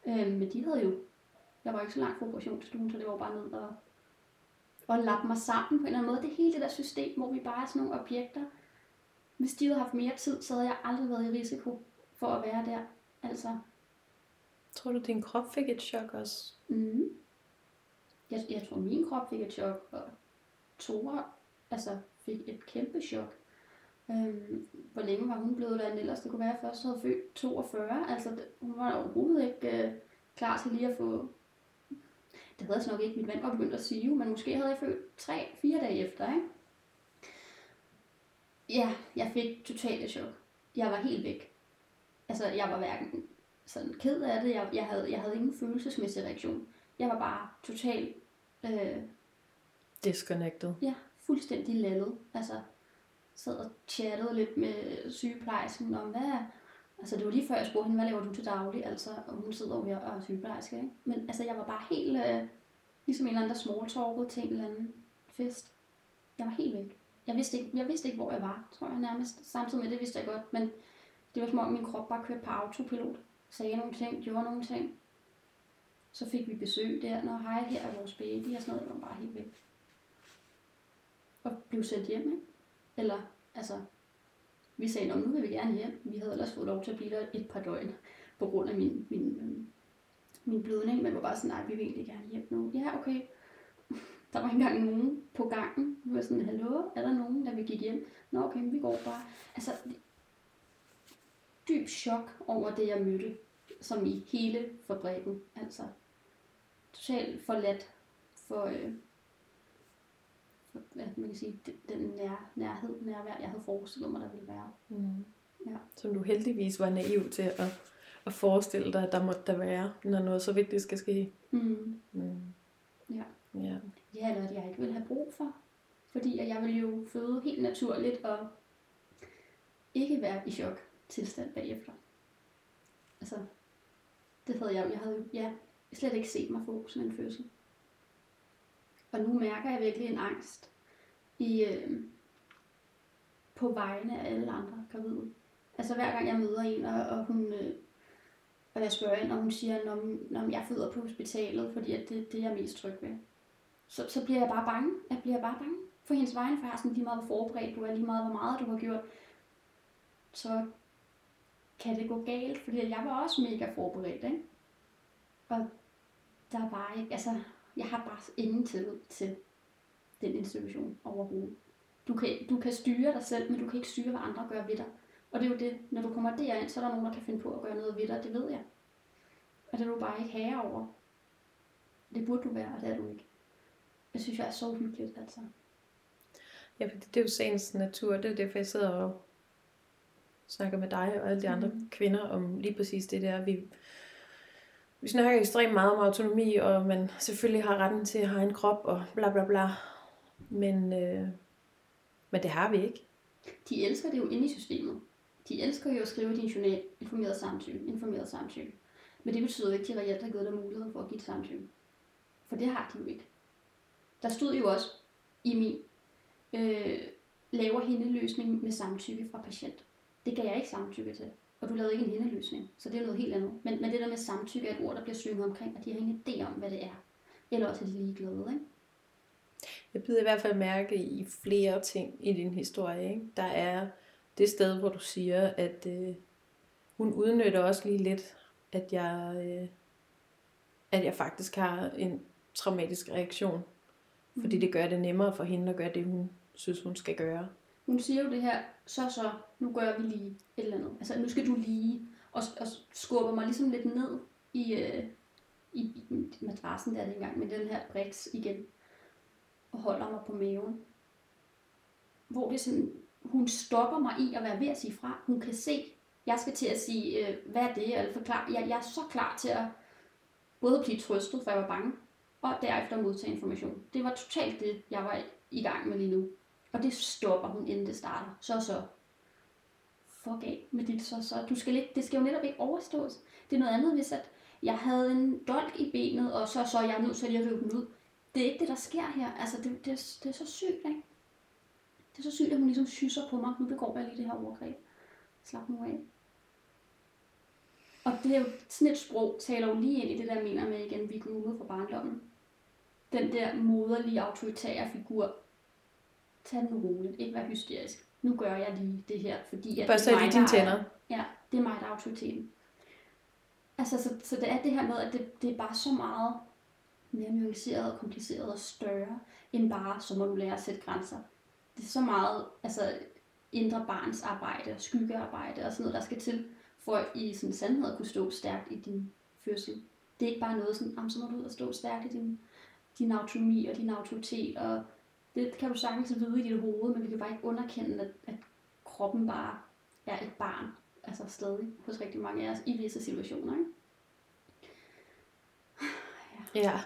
Øh, men de havde jo, jeg var ikke så langt fra operationsstuen, så det var bare ned og, og lappe mig sammen på en eller anden måde. Det hele det der system, hvor vi bare er sådan nogle objekter. Hvis de havde haft mere tid, så havde jeg aldrig været i risiko for at være der. Altså. Tror du, din krop fik et chok også? Mm. Jeg, jeg tror, min krop fik et chok, og Tora altså, fik et kæmpe chok. Øhm, hvor længe var hun blevet derinde ellers? Det kunne være, at først havde født 42. Altså, hun var overhovedet ikke øh, klar til lige at få... Det havde jeg nok ikke. Mit mand var begyndt at sige, men måske havde jeg følt tre, fire dage efter, ikke? Ja, jeg fik totalt chok. Jeg var helt væk. Altså, jeg var hverken sådan ked af det. Jeg, jeg, havde, jeg havde ingen følelsesmæssig reaktion. Jeg var bare totalt... Øh, Disconnected. Ja, fuldstændig lallet. Altså, sad og chattede lidt med sygeplejersken om, hvad Altså, det var lige før, jeg spurgte hende, hvad laver du til daglig? Altså, og hun sidder jo her og er sygeplejerske, ikke? Men altså, jeg var bare helt, øh, ligesom en eller anden, der smalltalkede til en eller anden fest. Jeg var helt væk. Jeg vidste, ikke, jeg vidste ikke, hvor jeg var, tror jeg nærmest. Samtidig med det vidste jeg godt, men det var som om min krop bare kørte på autopilot. Sagde nogle ting, gjorde nogle ting. Så fik vi besøg der, når hej, her er vores baby og sådan noget. Jeg var bare helt væk. Og blev sendt hjem, ikke? Eller, altså, vi sagde, nu vil vi gerne hjem. Vi havde ellers fået lov til at blive der et par døgn på grund af min, min, øhm, min blødning, men var bare sådan, nej, vi vil egentlig gerne hjem nu. Ja, okay. (laughs) Der var ikke engang nogen på gangen. Vi var sådan, hallo, er der nogen, der vil gik hjem? Nå, okay, vi går bare. Altså, dyb chok over det, jeg mødte, som i hele fabrikken. Altså, totalt forladt for, øh, hvad man kan sige, den nær, nærhed, nærvær, jeg havde forestillet mig, der ville være. Mm. Ja. Som du heldigvis var naiv til at, at forestille dig, at der måtte der være, når noget så vigtigt skal ske. Mm. Mm. Ja. ja. Ja, eller at jeg ikke ville have brug for. Fordi at jeg ville jo føde helt naturligt og ikke være i chok tilstand bagefter. Altså, det havde jeg, jeg havde ja, slet ikke set mig få sådan en fødsel. Og nu mærker jeg virkelig en angst i, øh, på vegne af alle andre gravide. Altså hver gang jeg møder en, og, og hun, øh, og jeg spørger ind, og hun siger, når, når jeg føder på hospitalet, fordi at det, det er jeg mest tryg ved. Så, så bliver jeg bare bange. Jeg bliver bare bange for hendes vegne, for jeg har sådan lige meget, hvor forberedt du er, lige meget, hvor meget du har gjort. Så kan det gå galt, fordi jeg var også mega forberedt, ikke? Og der er bare ikke, altså, jeg har bare ingen tillid til den institution overhovedet. Du kan, du kan styre dig selv, men du kan ikke styre, hvad andre gør ved dig. Og det er jo det, når du kommer derind, så er der nogen, der kan finde på at gøre noget ved dig, det ved jeg. Og det er du bare ikke herre over. Det burde du være, og det er du ikke. Det synes jeg er så hyggeligt, altså. Ja, for det det er jo sagens natur. Det er derfor, jeg sidder og snakker med dig og alle de andre mm. kvinder om lige præcis det der. Vi, vi snakker ekstremt meget om autonomi, og man selvfølgelig har retten til at have en krop, og bla bla bla. Men, øh, men det har vi ikke. De elsker det jo inde i systemet. De elsker jo at skrive i din journal, informeret samtykke, informeret samtykke. Men det betyder ikke, at de reelt har givet dig mulighed for at give et samtykke. For det har de jo ikke. Der stod jo også i min øh, laver hende med samtykke fra patient. Det gav jeg ikke samtykke til og du lavede ikke en hændeløsning. Så det er noget helt andet. Men, men det der med samtykke er et ord, der bliver synget omkring, og de har ingen idé om, hvad det er. Eller også er de ligeglade, ikke? Jeg byder i hvert fald mærke i flere ting i din historie. Ikke? Der er det sted, hvor du siger, at øh, hun udnytter også lige lidt, at jeg, øh, at jeg faktisk har en traumatisk reaktion. Fordi mm. det gør det nemmere for hende at gøre det, hun synes, hun skal gøre hun siger jo det her, så så, nu gør vi lige et eller andet. Altså, nu skal du lige, og, og skubber mig ligesom lidt ned i, øh, i, i madrassen der dengang, med den her briks igen, og holder mig på maven. Hvor det sådan, hun stopper mig i at være ved at sige fra. Hun kan se, jeg skal til at sige, øh, hvad er det, eller forklare. Jeg, jeg er så klar til at både blive trøstet, for jeg var bange, og derefter modtage information. Det var totalt det, jeg var i gang med lige nu. Og det stopper hun, inden det starter. Så så. Fuck af med dit så så. Du skal ikke, det skal jo netop ikke overstås. Det er noget andet, hvis at jeg havde en dolk i benet, og så så jeg nødt til at løbe den ud. Det er ikke det, der sker her. Altså, det, det, det er så sygt, ikke? Det er så sygt, at hun ligesom syser på mig. Nu begår jeg lige det her overgreb. Slap nu af. Og det er jo sådan et sprog, taler jo lige ind i det, der mener med igen, vi er groomet fra barndommen. Den der moderlige, autoritære figur, tag den roligt, ikke være hysterisk. Nu gør jeg lige det her, fordi at Børste det er mig, dine tænder. Ja, det er mig, der er autoriteten. Altså, så, så det er det her med, at det, det er bare så meget mere nuanceret og kompliceret og større, end bare, så må du lære at sætte grænser. Det er så meget altså, indre barns arbejde og skyggearbejde og sådan noget, der skal til, for i sådan sandhed at kunne stå stærkt i din fødsel. Det er ikke bare noget sådan, så må du ud og stå stærkt i din din autonomi og din autoritet, og det kan du sagtens vide i dit hoved, men vi kan bare ikke underkende, at, at kroppen bare er et barn, altså stadig hos rigtig mange af os, i visse situationer. Ikke? Ja.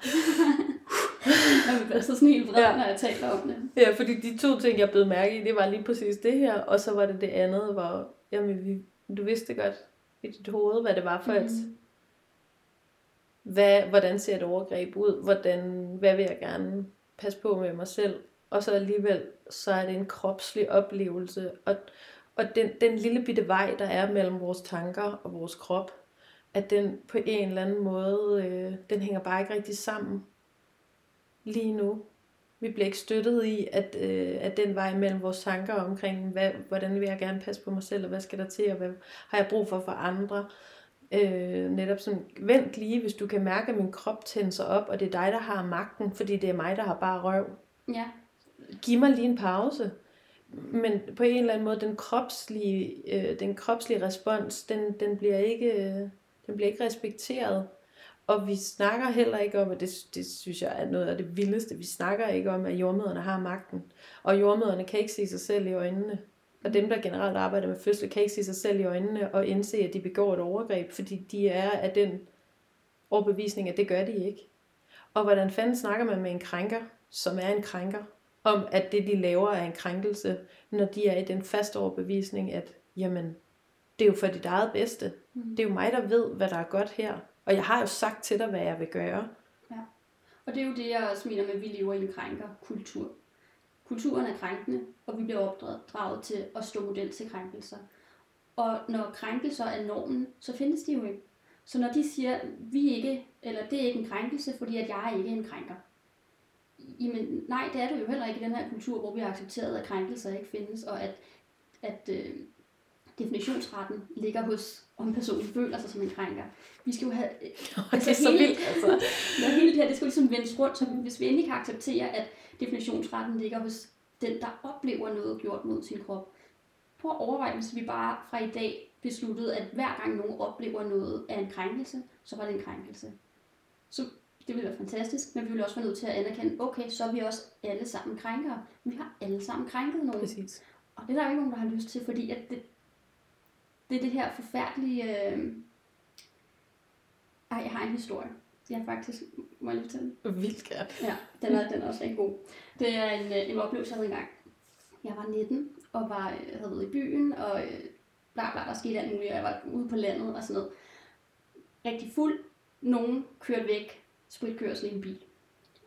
Jeg bliver så sådan helt vred, Ja. ja. når jeg taler om det. ja, fordi de to ting, jeg blev mærke i, det var lige præcis det her, og så var det det andet, hvor jamen, vi, du vidste godt i dit hoved, hvad det var for mm. et... Hvad, hvordan ser et overgreb ud? Hvordan, hvad vil jeg gerne passe på med mig selv? Og så alligevel, så er det en kropslig oplevelse. Og, og den, den lille bitte vej, der er mellem vores tanker og vores krop, at den på en eller anden måde, øh, den hænger bare ikke rigtig sammen lige nu. Vi bliver ikke støttet i, at, øh, at den vej mellem vores tanker omkring, hvad, hvordan vil jeg gerne passe på mig selv, og hvad skal der til, og hvad har jeg brug for for andre. Øh, netop sådan, vent lige, hvis du kan mærke, at min krop tænder sig op, og det er dig, der har magten, fordi det er mig, der har bare røv. Ja, Giv mig lige en pause. Men på en eller anden måde, den kropslige, øh, den kropslige respons, den, den, bliver ikke, øh, den bliver ikke respekteret. Og vi snakker heller ikke om, at det, det synes jeg er noget af det vildeste, vi snakker ikke om, at jordmøderne har magten. Og jordmøderne kan ikke se sig selv i øjnene. Og dem, der generelt arbejder med fødsel, kan ikke se sig selv i øjnene og indse, at de begår et overgreb, fordi de er af den overbevisning, at det gør de ikke. Og hvordan fanden snakker man med en krænker, som er en krænker, om at det, de laver, er en krænkelse, når de er i den faste overbevisning, at jamen, det er jo for dit eget bedste. Mm. Det er jo mig, der ved, hvad der er godt her. Og jeg har jo sagt til dig, hvad jeg vil gøre. Og det er jo det, jeg også mener med, at vi lever i en krænkerkultur. Kulturen er krænkende, og vi bliver opdraget til at stå model til krænkelser. Og når krænkelser er normen, så findes de jo ikke. Så når de siger, vi ikke, eller det er ikke en krænkelse, fordi at jeg er ikke en krænker. Jamen nej, det er det jo heller ikke i den her kultur, hvor vi har accepteret, at krænkelser ikke findes, og at, at øh, definitionsretten ligger hos, om personen føler sig som en krænker. Vi skal jo have... (laughs) Og det er så vildt, altså. (laughs) Når hele det her, det skal ligesom vendes rundt, så hvis vi endelig kan acceptere, at definitionsretten ligger hos den, der oplever noget gjort mod sin krop. Prøv at overveje, hvis vi bare fra i dag besluttede, at hver gang nogen oplever noget af en krænkelse, så var det en krænkelse. Så det ville være fantastisk, men vi ville også være nødt til at anerkende, okay, så er vi også alle sammen krænkere. Vi har alle sammen krænket nogen. Præcis. Og det er der jo ikke nogen, der har lyst til, fordi at det, det er det her forfærdelige... Øh... Ej, jeg har en historie. Jeg faktisk... Må jeg lige fortælle den? Vildt gerne. Ja, den er, den er også rigtig god. Det er en, øh, en oplevelse, jeg havde engang. Jeg var 19 og var, øh, havde været i byen, og øh, bla bla, der skete alt muligt. Jeg var ude på landet og sådan noget. Rigtig fuld. Nogen kørte væk. Spritkørsel i en bil.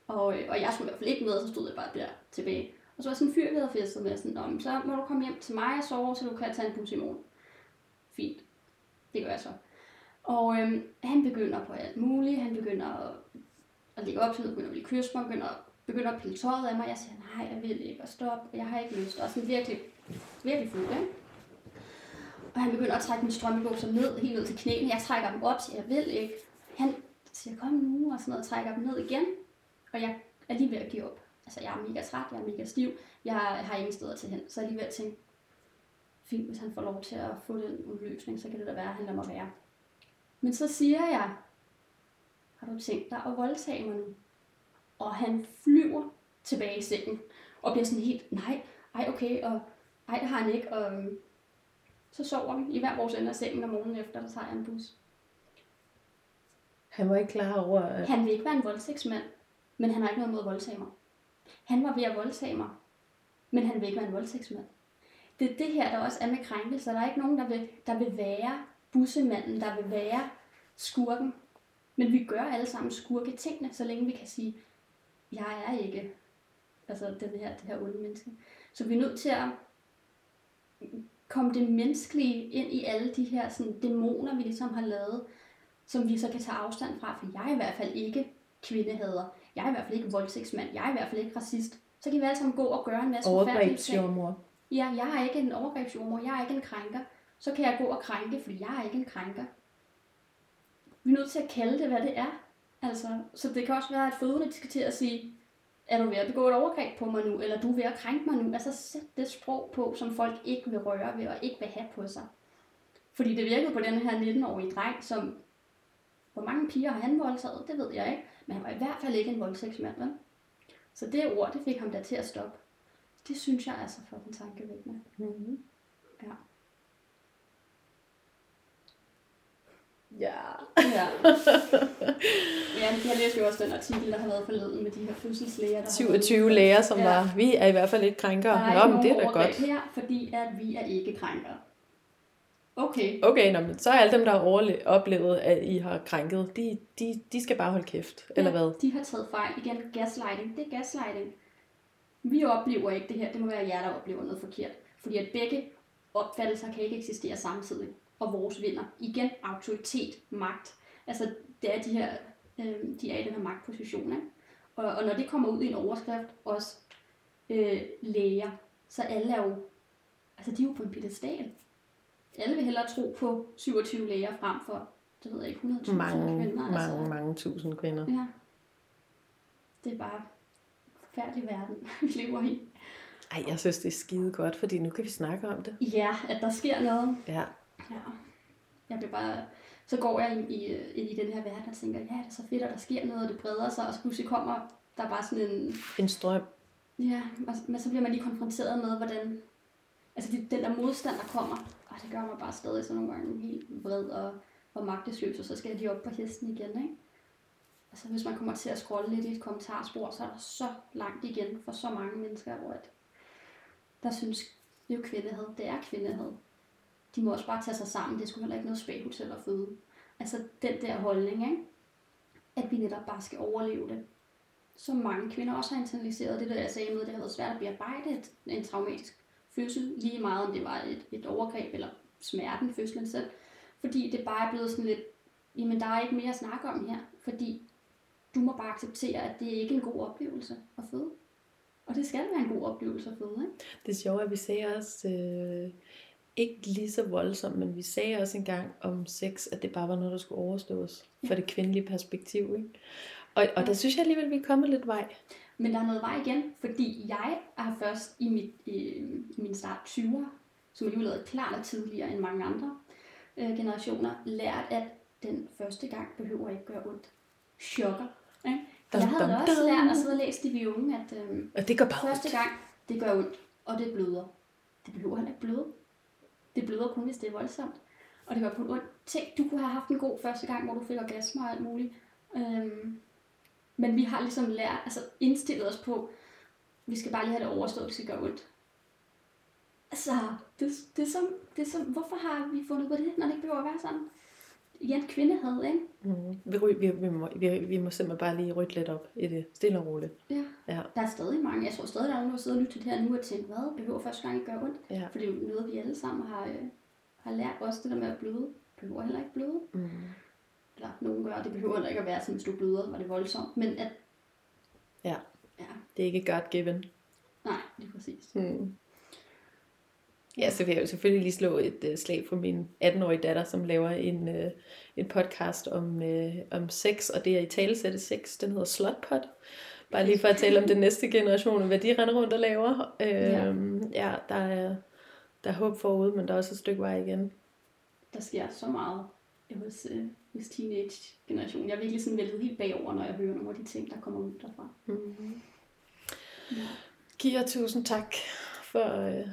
Og, øh, og jeg skulle i hvert fald ikke med, og så stod jeg bare der tilbage. Og så var sådan en fyr, vi havde festet med, sådan, "Nå, så må du komme hjem til mig og sove, så du kan tage en bus i morgen. Fint. Det gør jeg så. Og øhm, han begynder på alt muligt. Han begynder at, at lægge op til noget, begynder at blive kysse mig, begynder, begynder at pille tøjet af mig. Jeg siger, nej, jeg vil ikke, og stop, jeg har ikke lyst. Og sådan virkelig, virkelig fuld, ikke? Og han begynder at trække min strømmebukser ned, helt ned til knæene. Jeg trækker dem op, siger, jeg vil ikke. Han siger, kom nu, og sådan noget, og trækker dem ned igen. Og jeg er lige ved at give op. Altså, jeg er mega træt, jeg er mega stiv. Jeg har ingen steder til hen. Så jeg er lige ved at tænke, fint, hvis han får lov til at få den udløsning, så kan det da være, at han lader mig være. Men så siger jeg, har du tænkt dig at voldtage mig nu? Og han flyver tilbage i sengen, og bliver sådan helt, nej, ej okay, og ej, det har han ikke. Og øhm, så sover vi i hver vores ende af sengen om morgenen efter, der tager jeg en bus. Han var ikke klar over, at... Han vil ikke være en voldtægtsmand, men han har ikke noget mod at voldtage mig. Han var ved at voldtage mig, men han vil ikke være en voldtægtsmand. Det er det her, der også er med krænkelser. Der er ikke nogen, der vil, der vil være bussemanden, der vil være skurken. Men vi gør alle sammen skurke tingene, så længe vi kan sige, jeg er ikke altså den her, det her onde menneske. Så vi er nødt til at komme det menneskelige ind i alle de her sådan, dæmoner, vi ligesom har lavet, som vi så kan tage afstand fra, for jeg er i hvert fald ikke kvindehader. Jeg er i hvert fald ikke voldtægtsmand. Jeg er i hvert fald ikke racist. Så kan vi alle sammen gå og gøre en masse. Overgrebsjordmor. Ja, jeg er ikke en overgrebsjordmor, jeg er ikke en krænker. Så kan jeg gå og krænke, fordi jeg er ikke en krænker. Vi er nødt til at kalde det, hvad det er. Altså, så det kan også være, at fødende de skal til at sige, er du ved at begå et overgreb på mig nu, eller du er ved at krænke mig nu. Altså sæt det sprog på, som folk ikke vil røre ved og ikke vil have på sig. Fordi det virkede på den her 19-årige dreng, som, hvor mange piger har han voldtaget, det ved jeg ikke. Men han var i hvert fald ikke en voldtægtsmand, vel? Så det ord, det fik ham da til at stoppe. Det synes jeg er så fucking tankevækkende. Mm-hmm. Ja. Ja. Ja. ja, jeg læste jo også den artikel, der har været forleden med de her fødselslæger. Der har 27 været- læger, som Ja. var, vi er i hvert fald ikke krænkere. Der er Nå, men det er da godt. her, fordi at vi er ikke krænkere. Okay. Okay, nå, men så er alle dem, der har overle- oplevet, at I har krænket, de, de, de skal bare holde kæft, eller Ja, hvad? De har taget fejl. Igen, gaslighting. Det er gaslighting. Vi oplever ikke det her. Det må være jer, der oplever noget forkert. Fordi at begge opfattelser kan ikke eksistere samtidig. Og vores vinder. Igen, autoritet, magt. Altså, det er de her, øh, de er i den her magtposition. Ikke? Og, og når det kommer ud i en overskrift, også øh, læger, så alle er jo, altså de er jo på en pedestal. Alle vil hellere tro på 27 læger frem for, det ved jeg ikke, 100.000 Mange, kvinder. mange, altså. mange tusind kvinder. Ja. Det er bare en forfærdelig verden, (laughs) vi lever i. Ej, jeg synes, det er skide godt, fordi nu kan vi snakke om det. Ja, at der sker noget. Ja. Ja. Jeg bliver bare... Så går jeg ind i, ind i den her verden og tænker, ja, det er så fedt, at der sker noget, og det breder sig, og så pludselig kommer der bare sådan en... En strøm. Ja, og- men så bliver man lige konfronteret med, hvordan... Altså det, den der modstand, der kommer, og det gør mig bare stadig sådan nogle gange helt vred og, og magtesløs, og så skal jeg lige op på hesten igen, ikke? Altså hvis man kommer til at scrolle lidt i et kommentarspor, så er der så langt igen for så mange mennesker, hvor at, der synes, jo kvindehed, det er kvindehed. De må også bare tage sig sammen, det skulle heller ikke noget spaghotel at føde. Altså den der holdning, ikke? at vi netop bare skal overleve det. Så mange kvinder også har internaliseret det, der altså, jeg sagde med, det har været svært at bearbejde en traumatisk fødsel, lige meget om det var et, et overgreb eller smerten, fødslen selv. Fordi det bare er blevet sådan lidt, jamen der er ikke mere at snakke om her, fordi du må bare acceptere, at det ikke er en god oplevelse at føde. Og det skal være en god oplevelse at føde, ikke? Det er sjovt, at vi sagde også, øh, ikke lige så voldsomt, men vi sagde også engang om sex, at det bare var noget, der skulle overstås Ja. for det kvindelige perspektiv. Ikke? Og, og der synes jeg alligevel, vi er kommet lidt vej. Men der er noget vej igen, fordi jeg har først i, mit, i, i min start 20'er, som er jo lavet klart og tidligere end mange andre øh, generationer, lært, at den første gang behøver ikke gøre ondt. Chokker. Ikke? Jeg havde dum, også dum. lært at sidde og læse det vi unge, at øh, Og det går bare første ondt. gang, det gør ondt, og det bløder. Det behøver heller ikke bløde. Det bløder kun, hvis det er voldsomt. Og det gør kun ondt. Tænk, du kunne have haft en god første gang, hvor du fik orgasmer og alt muligt. Øhm, men vi har ligesom lært, altså indstillet os på, vi skal bare lige have det overstået, det skal gøre ondt. Altså, det, det, er som, det er som, hvorfor har vi fundet på det, når det ikke behøver at være sådan? Igen, kvindehad, ikke? Mm. Vi, vi, vi, må, vi, vi må simpelthen bare lige rykke lidt op i det. Stille og roligt. Ja. Ja. Der er stadig mange, jeg tror stadig, der er nogen, der sidder og lytter til det her nu og tænker, hvad, behøver første gang ikke gøre ondt? Ja. For det er jo noget, vi alle sammen har, øh, har lært også, det der med at bløde. Behøver heller ikke bløde. Mm. Eller nogen gør, det behøver ikke at være sådan, hvis du bløder, var det voldsomt. Men at, Ja. ja, Det er ikke God given. nej, det er præcis. Mm. Ja, så vil jeg jo selvfølgelig lige slå et uh, slag for min 18-årige datter, som laver en, uh, en podcast om, uh, om sex, og det er i talesætte sex. Den hedder Slutpot. Bare lige for at tale om den næste generation, og hvad de render rundt og laver. Uh, Ja. ja, der er, der er håb forude, men der er også et stykke vej igen. Der sker så meget hos, øh, hos teenage-generationen. Jeg er virkelig sådan væltet helt bagover, når jeg hører nogle af de ting, der kommer ud derfra. Mm. Ja. Kira, tusind tak for uh,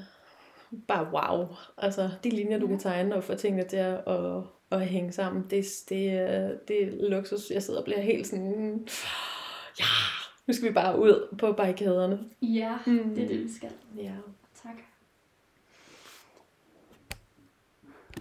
bare wow. Altså, de linjer, du Ja. kan tegne og få tingene til at, at, at hænge sammen, det, det, er- det er luksus. Jeg sidder og bliver helt sådan, ja, nu skal vi bare ud på barrikaderne. Ja, Mm. det er det, vi skal. Ja.